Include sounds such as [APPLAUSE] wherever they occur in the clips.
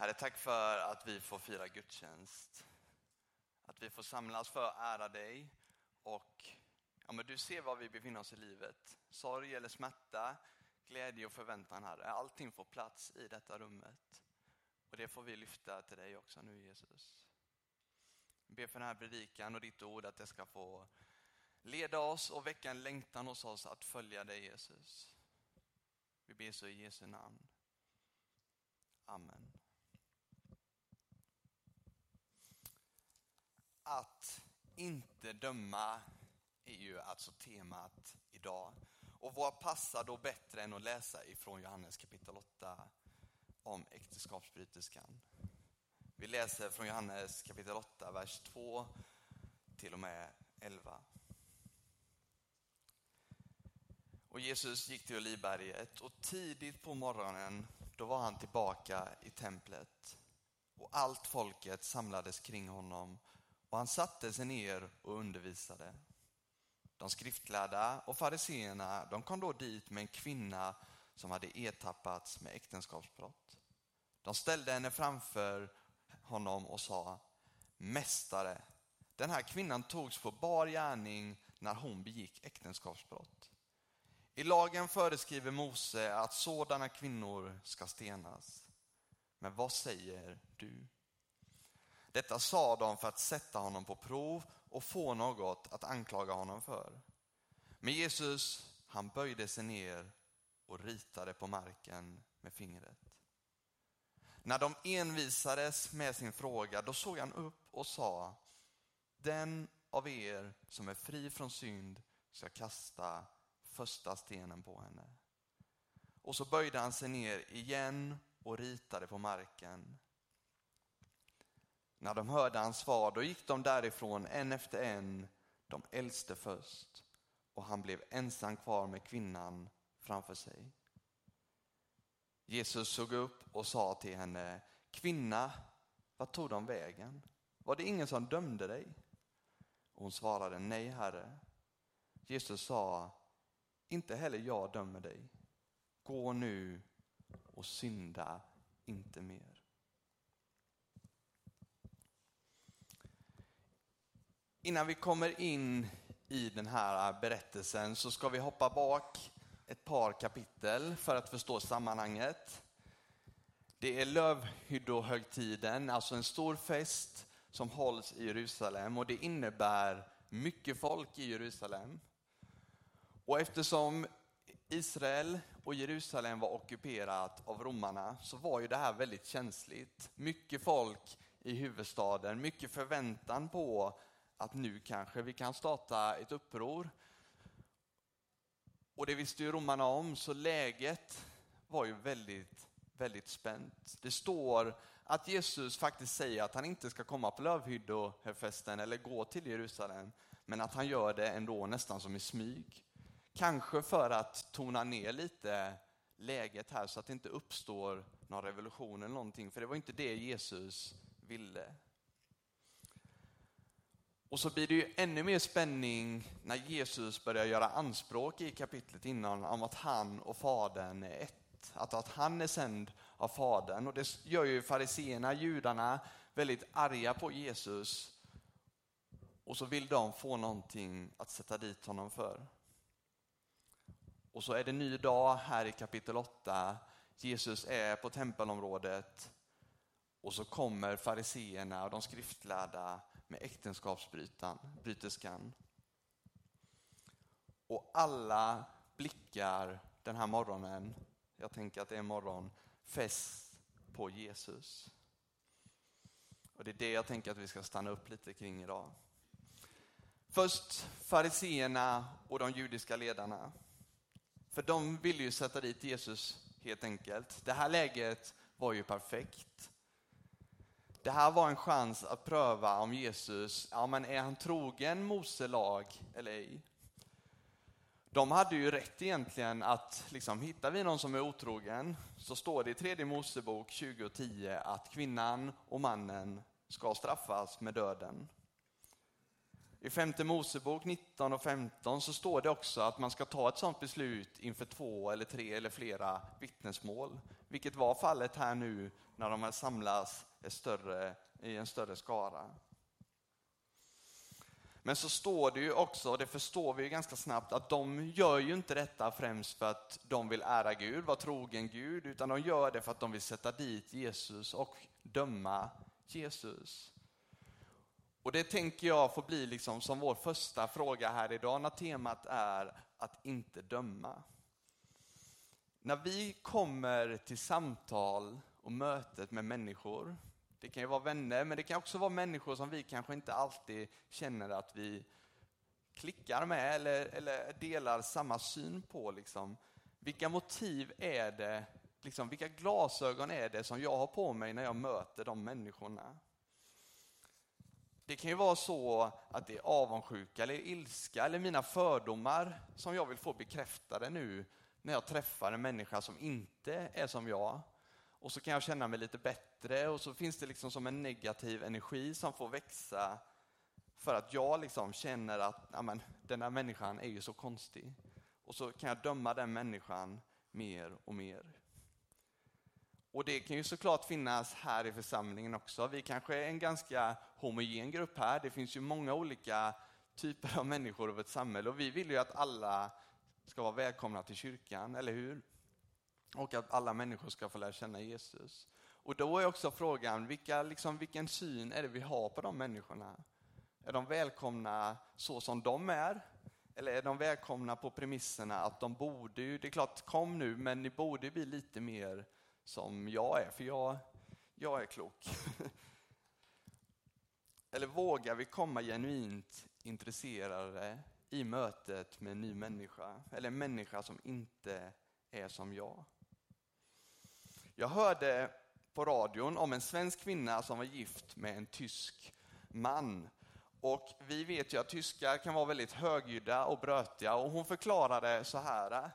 Herre, tack för att vi får fira gudstjänst. Att vi får samlas för att ära dig. Och ja, men du ser var vi befinner oss i livet. Sorg eller smärta, glädje och förväntan, Herre. Allting får plats i detta rummet. Och det får vi lyfta till dig också nu, Jesus. Jag ber för den här predikan och ditt ord att det ska få leda oss och väcka en längtan hos oss att följa dig, Jesus. Vi ber så i Jesu namn. Amen. Att inte döma är ju alltså temat idag. Och vad passar då bättre än att läsa ifrån Johannes kapitel 8 om äktenskapsbryterskan? Vi läser från Johannes kapitel 8, vers 2 till och med 11. Och Jesus gick till Olivberget och tidigt på morgonen då var han tillbaka i templet. Och allt folket samlades kring honom och han satte sig ner och undervisade. De skriftlärda och fariseerna de kom då dit med en kvinna som hade ertappats med äktenskapsbrott. De ställde henne framför honom och sa Mästare, den här kvinnan togs på bar gärning när hon begick äktenskapsbrott. I lagen föreskriver Mose att sådana kvinnor ska stenas. Men vad säger du? Detta sa de för att sätta honom på prov och få något att anklaga honom för. Men Jesus, han böjde sig ner och ritade på marken med fingret. När de envisades med sin fråga, då såg han upp och sa, den av er som är fri från synd ska kasta första stenen på henne. Och så böjde han sig ner igen och ritade på marken. När de hörde hans svar, då gick de därifrån en efter en, de äldste först, och han blev ensam kvar med kvinnan framför sig. Jesus såg upp och sa till henne, kvinna, vad tog de vägen? Var det ingen som dömde dig? Och hon svarade, nej herre. Jesus sa, inte heller jag dömer dig. Gå nu och synda inte mer. Innan vi kommer in i den här berättelsen så ska vi hoppa bak ett par kapitel för att förstå sammanhanget. Det är lövhyddohögtiden, alltså en stor fest som hålls i Jerusalem och det innebär mycket folk i Jerusalem. Och eftersom Israel och Jerusalem var ockuperat av romarna så var ju det här väldigt känsligt. Mycket folk i huvudstaden, mycket förväntan på att nu kanske vi kan starta ett uppror. Och det visste ju romarna om, så läget var ju väldigt, väldigt spänt. Det står att Jesus faktiskt säger att han inte ska komma på lövhyddofesten eller gå till Jerusalem, men att han gör det ändå nästan som i smyg. Kanske för att tona ner lite läget här så att det inte uppstår någon revolution eller någonting, för det var inte det Jesus ville. Och så blir det ju ännu mer spänning när Jesus börjar göra anspråk i kapitlet innan om att han och Fadern är ett. Att, att han är sänd av Fadern. Och det gör ju fariseerna, judarna, väldigt arga på Jesus. Och så vill de få någonting att sätta dit honom för. Och så är det ny dag här i kapitel 8. Jesus är på tempelområdet och så kommer fariseerna och de skriftlärda med äktenskapsbryterskan. Och alla blickar den här morgonen, jag tänker att det är morgon, fäst på Jesus. Och det är det jag tänker att vi ska stanna upp lite kring idag. Först fariseerna och de judiska ledarna. För de ville ju sätta dit Jesus helt enkelt. Det här läget var ju perfekt. Det här var en chans att pröva om Jesus, ja men är han trogen Mose lag eller ej? De hade ju rätt egentligen att liksom, hittar vi någon som är otrogen så står det i tredje Mosebok 20.10 att kvinnan och mannen ska straffas med döden. I femte Mosebok 19 och 15 så står det också att man ska ta ett sådant beslut inför två eller tre eller flera vittnesmål. Vilket var fallet här nu när de samlas större, i en större skara. Men så står det ju också, och det förstår vi ju ganska snabbt, att de gör ju inte detta främst för att de vill ära Gud, vara trogen Gud, utan de gör det för att de vill sätta dit Jesus och döma Jesus. Och det tänker jag får bli liksom som vår första fråga här idag när temat är att inte döma. När vi kommer till samtal och mötet med människor, det kan ju vara vänner men det kan också vara människor som vi kanske inte alltid känner att vi klickar med eller, eller delar samma syn på. Liksom. Vilka motiv är det, liksom, vilka glasögon är det som jag har på mig när jag möter de människorna? Det kan ju vara så att det är avundsjuka eller ilska eller mina fördomar som jag vill få bekräftade nu när jag träffar en människa som inte är som jag. Och så kan jag känna mig lite bättre och så finns det liksom som en negativ energi som får växa för att jag liksom känner att amen, den här människan är ju så konstig. Och så kan jag döma den människan mer och mer. Och det kan ju såklart finnas här i församlingen också. Vi kanske är en ganska homogen grupp här. Det finns ju många olika typer av människor i ett samhälle och vi vill ju att alla ska vara välkomna till kyrkan, eller hur? Och att alla människor ska få lära känna Jesus. Och då är också frågan, vilka, liksom, vilken syn är det vi har på de människorna? Är de välkomna så som de är? Eller är de välkomna på premisserna att de borde ju, det är klart kom nu, men ni borde bli lite mer som jag är, för jag, jag är klok. [LAUGHS] Eller vågar vi komma genuint intresserade i mötet med en ny människa, eller en människa som inte är som jag? Jag hörde på radion om en svensk kvinna som var gift med en tysk man. Och vi vet ju att tyskar kan vara väldigt högljudda och brötiga och hon förklarade så här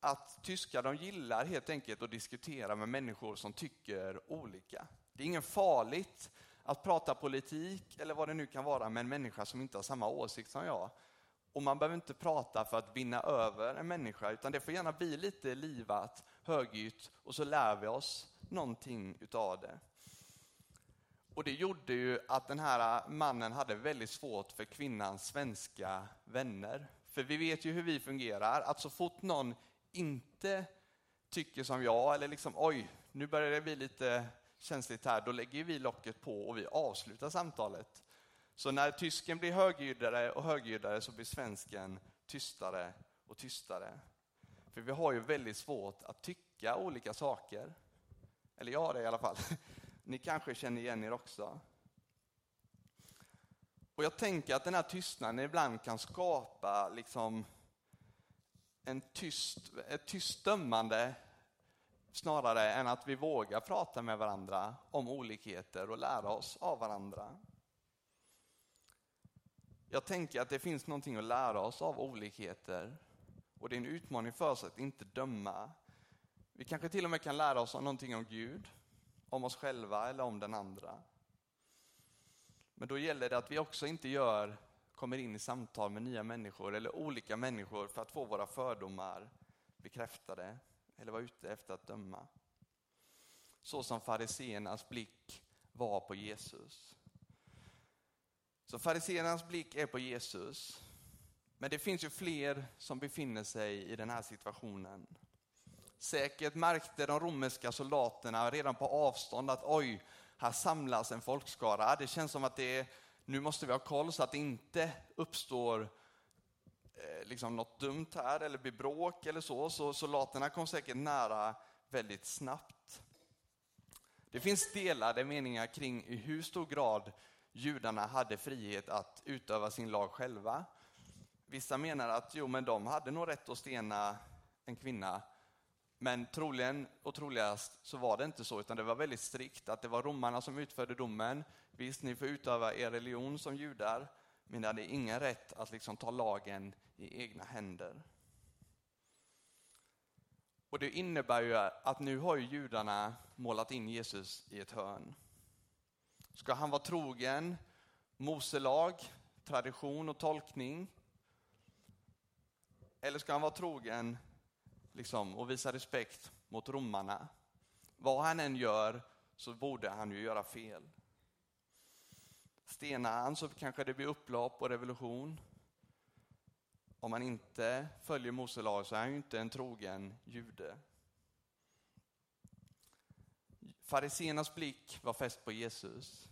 att tyskar de gillar helt enkelt att diskutera med människor som tycker olika. Det är inget farligt att prata politik eller vad det nu kan vara med en människa som inte har samma åsikt som jag. Och man behöver inte prata för att vinna över en människa utan det får gärna bli lite livat, högljutt och så lär vi oss någonting utav det. Och det gjorde ju att den här mannen hade väldigt svårt för kvinnans svenska vänner. För vi vet ju hur vi fungerar, att så fort någon inte tycker som jag, eller liksom oj, nu börjar det bli lite känsligt här, då lägger vi locket på och vi avslutar samtalet. Så när tysken blir högljuddare och högljuddare så blir svensken tystare och tystare. För vi har ju väldigt svårt att tycka olika saker. Eller jag har det i alla fall. [LAUGHS] Ni kanske känner igen er också. Och jag tänker att den här tystnaden ibland kan skapa liksom en tyst, ett tyst dömande snarare än att vi vågar prata med varandra om olikheter och lära oss av varandra. Jag tänker att det finns någonting att lära oss av olikheter och det är en utmaning för oss att inte döma. Vi kanske till och med kan lära oss någonting om Gud, om oss själva eller om den andra. Men då gäller det att vi också inte gör kommer in i samtal med nya människor eller olika människor för att få våra fördomar bekräftade eller vara ute efter att döma. Så som fariseernas blick var på Jesus. Så fariseernas blick är på Jesus. Men det finns ju fler som befinner sig i den här situationen. Säkert märkte de romerska soldaterna redan på avstånd att oj, här samlas en folkskara. Det känns som att det är nu måste vi ha koll så att det inte uppstår eh, liksom något dumt här eller blir bråk eller så. Så soldaterna kom säkert nära väldigt snabbt. Det finns delade meningar kring i hur stor grad judarna hade frihet att utöva sin lag själva. Vissa menar att jo, men de hade nog rätt att stena en kvinna. Men troligen och troligast så var det inte så, utan det var väldigt strikt att det var romarna som utförde domen. Visst, ni får utöva er religion som judar, men ni hade ingen rätt att liksom ta lagen i egna händer. Och Det innebär ju att nu har ju judarna målat in Jesus i ett hörn. Ska han vara trogen Mose lag, tradition och tolkning? Eller ska han vara trogen liksom, och visa respekt mot romarna? Vad han än gör så borde han ju göra fel. Stenar han så kanske det blir upplopp och revolution. Om man inte följer Mose lag så är han ju inte en trogen jude. Fariséernas blick var fäst på Jesus.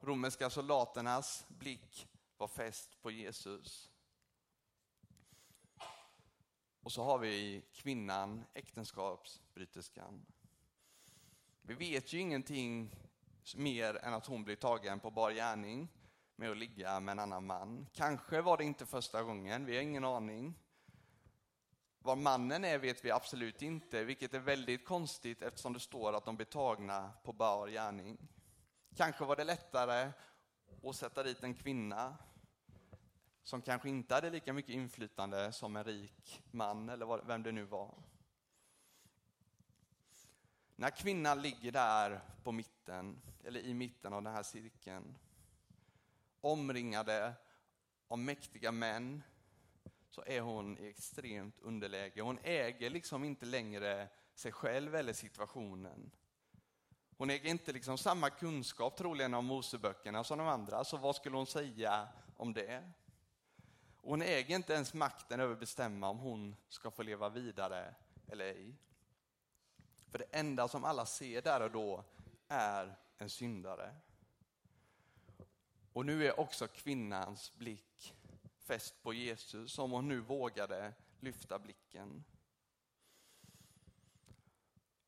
Romerska soldaternas blick var fäst på Jesus. Och så har vi kvinnan, äktenskapsbryterskan. Vi vet ju ingenting mer än att hon blir tagen på bar gärning med att ligga med en annan man. Kanske var det inte första gången, vi har ingen aning. Var mannen är vet vi absolut inte, vilket är väldigt konstigt eftersom det står att de blir tagna på bar gärning. Kanske var det lättare att sätta dit en kvinna som kanske inte hade lika mycket inflytande som en rik man eller vem det nu var. När kvinnan ligger där på mitten, eller i mitten av den här cirkeln, omringade av mäktiga män, så är hon i extremt underläge. Hon äger liksom inte längre sig själv eller situationen. Hon äger inte liksom samma kunskap troligen om Moseböckerna som de andra, så vad skulle hon säga om det? Och hon äger inte ens makten över att bestämma om hon ska få leva vidare eller ej. För det enda som alla ser där och då är en syndare. Och nu är också kvinnans blick fäst på Jesus, som hon nu vågade lyfta blicken.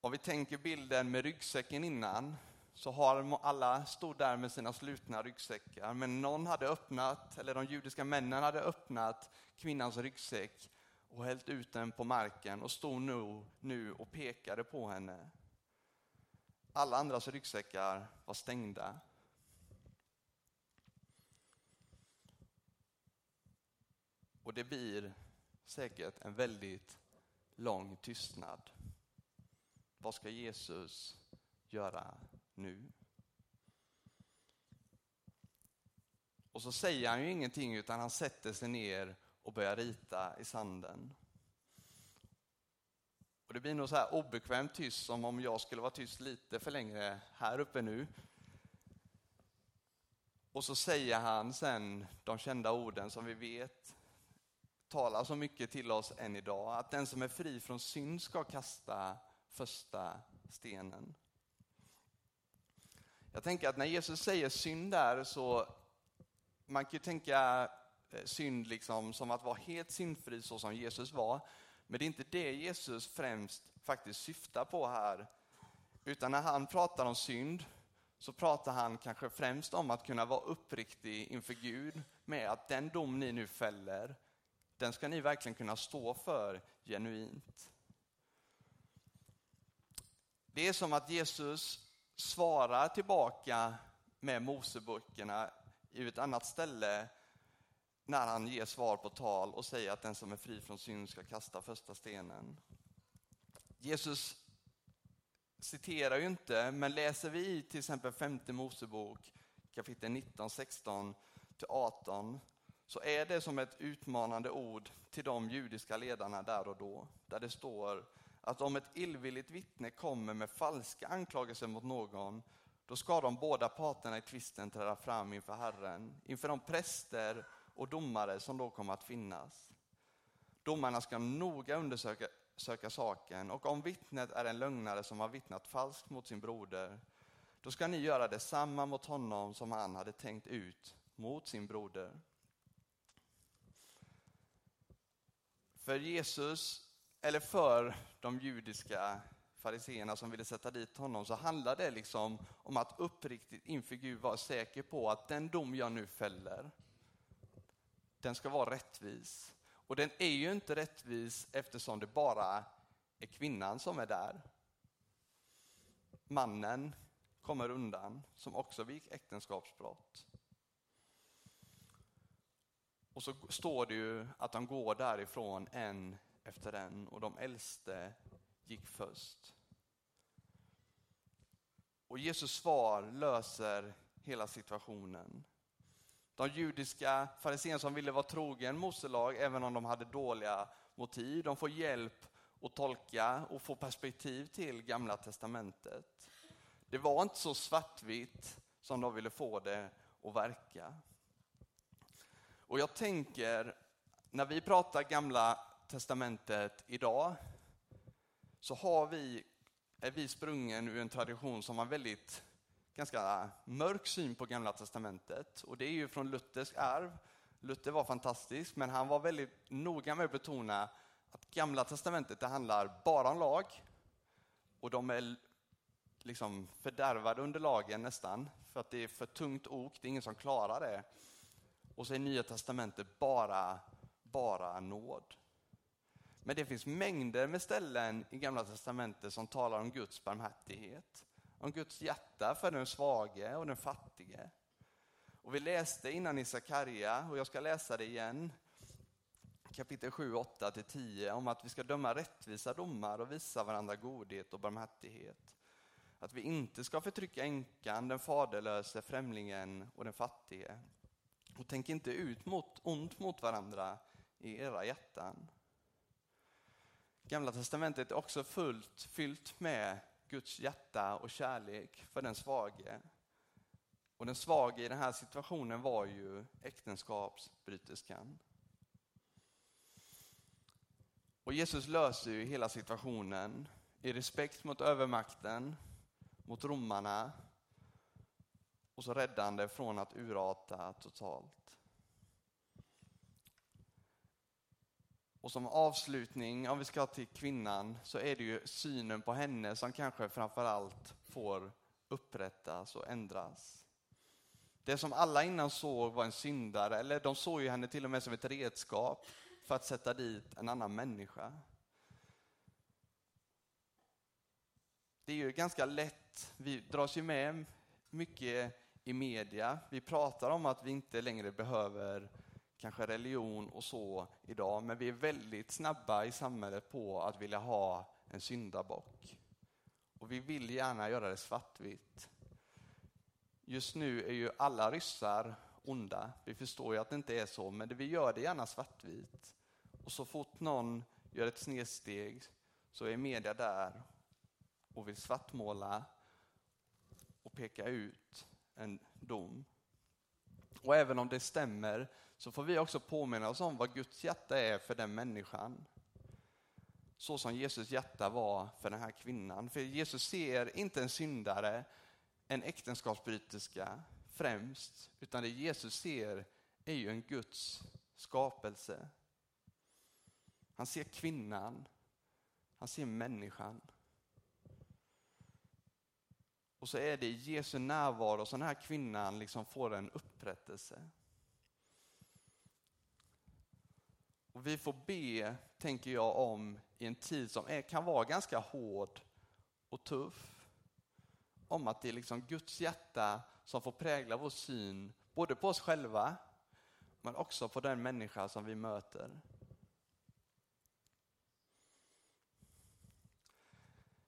Om vi tänker bilden med ryggsäcken innan, så har alla stod där med sina slutna ryggsäckar, men någon hade öppnat, eller de judiska männen hade öppnat kvinnans ryggsäck och hällt ut den på marken och stod nu, nu och pekade på henne. Alla andras ryggsäckar var stängda. Och det blir säkert en väldigt lång tystnad. Vad ska Jesus göra nu? Och så säger han ju ingenting utan han sätter sig ner och börjar rita i sanden. Och Det blir nog så här obekvämt tyst som om jag skulle vara tyst lite för länge här uppe nu. Och så säger han sen de kända orden som vi vet talar så mycket till oss än idag. Att den som är fri från synd ska kasta första stenen. Jag tänker att när Jesus säger synd där så man kan ju tänka eh, synd liksom som att vara helt syndfri så som Jesus var. Men det är inte det Jesus främst faktiskt syftar på här. Utan när han pratar om synd så pratar han kanske främst om att kunna vara uppriktig inför Gud med att den dom ni nu fäller, den ska ni verkligen kunna stå för genuint. Det är som att Jesus svarar tillbaka med Moseböckerna i ett annat ställe när han ger svar på tal och säger att den som är fri från synd ska kasta första stenen. Jesus citerar ju inte, men läser vi till exempel femte Mosebok kapitel 19, 16 till 18 så är det som ett utmanande ord till de judiska ledarna där och då, där det står att om ett illvilligt vittne kommer med falska anklagelser mot någon, då ska de båda parterna i tvisten träda fram inför Herren, inför de präster och domare som då kommer att finnas. Domarna ska noga undersöka söka saken och om vittnet är en lögnare som har vittnat falskt mot sin broder, då ska ni göra detsamma mot honom som han hade tänkt ut mot sin broder. För Jesus, eller för de judiska fariseerna som ville sätta dit honom, så handlade det liksom om att uppriktigt inför Gud vara säker på att den dom jag nu fäller, den ska vara rättvis. Och den är ju inte rättvis eftersom det bara är kvinnan som är där. Mannen kommer undan, som också begick äktenskapsbrott. Och så står det ju att de går därifrån en efter en och de äldste gick först. Och Jesus svar löser hela situationen. De judiska fariséerna som ville vara trogen Mose lag, även om de hade dåliga motiv, de får hjälp att tolka och få perspektiv till Gamla Testamentet. Det var inte så svartvitt som de ville få det att verka. Och jag tänker, när vi pratar Gamla Testamentet idag, så har vi, är vi sprungen ur en tradition som har väldigt ganska mörk syn på Gamla Testamentet. Och det är ju från Luthers arv. Luther var fantastisk, men han var väldigt noga med att betona att Gamla Testamentet det handlar bara om lag. Och de är liksom fördärvade under lagen nästan, för att det är för tungt ok, det är ingen som klarar det. Och så är Nya Testamentet bara, bara nåd. Men det finns mängder med ställen i Gamla Testamentet som talar om Guds barmhärtighet. Om Guds hjärta för den svage och den fattige. Och vi läste innan i Sakarja, och jag ska läsa det igen, kapitel 7, 8-10, om att vi ska döma rättvisa domar och visa varandra godhet och barmhärtighet. Att vi inte ska förtrycka änkan, den faderlöse, främlingen och den fattige. Och tänk inte ut mot, ont mot varandra i era hjärtan. Gamla testamentet är också fullt fyllt med Guds hjärta och kärlek för den svage. Och den svage i den här situationen var ju äktenskapsbryterskan. Och Jesus löser ju hela situationen i respekt mot övermakten, mot romarna och så räddande från att urarta totalt. Och som avslutning, om vi ska till kvinnan, så är det ju synen på henne som kanske framför allt får upprättas och ändras. Det som alla innan såg var en syndare, eller de såg ju henne till och med som ett redskap för att sätta dit en annan människa. Det är ju ganska lätt, vi dras ju med mycket i media. Vi pratar om att vi inte längre behöver kanske religion och så idag, men vi är väldigt snabba i samhället på att vilja ha en syndabock. Och vi vill gärna göra det svartvitt. Just nu är ju alla ryssar onda. Vi förstår ju att det inte är så, men vi gör det gärna svartvitt. Och så fort någon gör ett snedsteg så är media där och vill svartmåla och peka ut en dom. Och även om det stämmer så får vi också påminna oss om vad Guds hjärta är för den människan. Så som Jesus hjärta var för den här kvinnan. För Jesus ser inte en syndare, en äktenskapsbryterska främst, utan det Jesus ser är ju en Guds skapelse. Han ser kvinnan, han ser människan. Och så är det i Jesu närvaro som den här kvinnan liksom får en upprättelse. Och vi får be, tänker jag, om i en tid som är, kan vara ganska hård och tuff. Om att det är liksom Guds hjärta som får prägla vår syn, både på oss själva, men också på den människa som vi möter.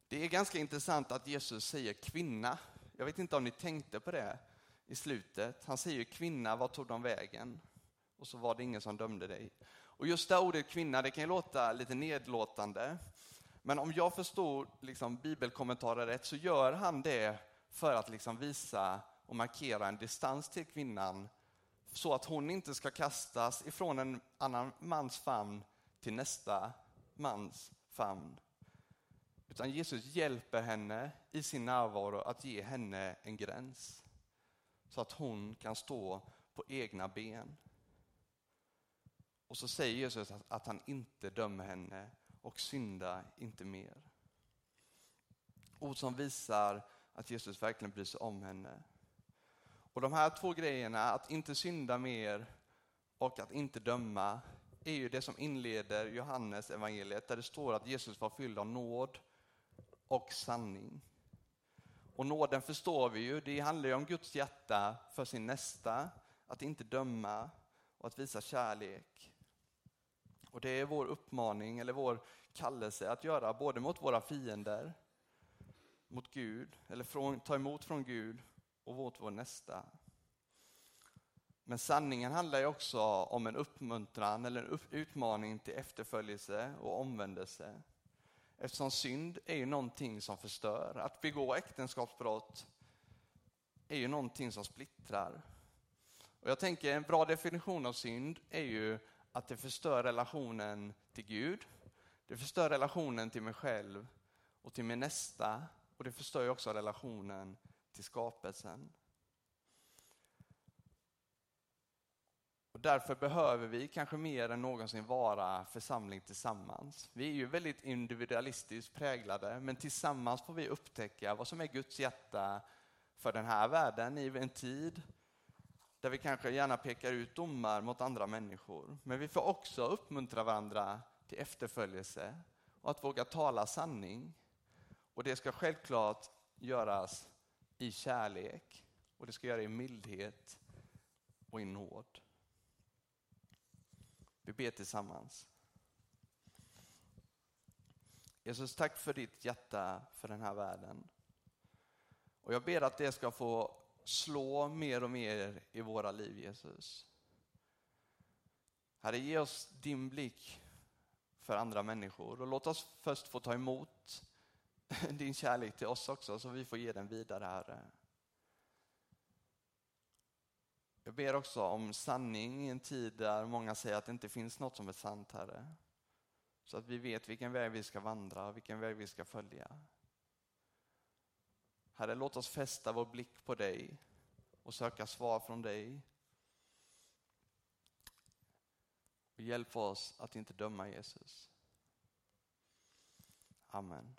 Det är ganska intressant att Jesus säger kvinna. Jag vet inte om ni tänkte på det i slutet. Han säger kvinna, vad tog de vägen? Och så var det ingen som dömde dig. Och just det ordet kvinna, det kan ju låta lite nedlåtande. Men om jag förstår liksom, bibelkommentarer rätt så gör han det för att liksom visa och markera en distans till kvinnan så att hon inte ska kastas ifrån en annan mans famn till nästa mans famn. Utan Jesus hjälper henne i sin närvaro att ge henne en gräns. Så att hon kan stå på egna ben. Och så säger Jesus att han inte dömer henne och synda inte mer. Ord som visar att Jesus verkligen bryr sig om henne. Och de här två grejerna, att inte synda mer och att inte döma, är ju det som inleder Johannes evangeliet där det står att Jesus var fylld av nåd och sanning. Och nåden förstår vi ju, det handlar ju om Guds hjärta för sin nästa, att inte döma och att visa kärlek. Och det är vår uppmaning, eller vår kallelse att göra både mot våra fiender, mot Gud, eller från, ta emot från Gud och mot vår nästa. Men sanningen handlar ju också om en uppmuntran eller en utmaning till efterföljelse och omvändelse. Eftersom synd är ju någonting som förstör. Att begå äktenskapsbrott är ju någonting som splittrar. Och jag tänker en bra definition av synd är ju att det förstör relationen till Gud. Det förstör relationen till mig själv och till min nästa. Och det förstör ju också relationen till skapelsen. Och därför behöver vi kanske mer än någonsin vara församling tillsammans. Vi är ju väldigt individualistiskt präglade, men tillsammans får vi upptäcka vad som är Guds hjärta för den här världen i en tid där vi kanske gärna pekar ut domar mot andra människor. Men vi får också uppmuntra varandra till efterföljelse och att våga tala sanning. Och det ska självklart göras i kärlek och det ska göras i mildhet och i nåd. Vi ber tillsammans. Jesus, tack för ditt hjärta för den här världen. Och jag ber att det ska få slå mer och mer i våra liv, Jesus. Herre, ge oss din blick för andra människor och låt oss först få ta emot [LAUGHS] din kärlek till oss också så vi får ge den vidare, Herre. Jag ber också om sanning i en tid där många säger att det inte finns något som är sant, Herre. Så att vi vet vilken väg vi ska vandra och vilken väg vi ska följa. Herre, låt oss fästa vår blick på dig och söka svar från dig. Och hjälp oss att inte döma Jesus. Amen.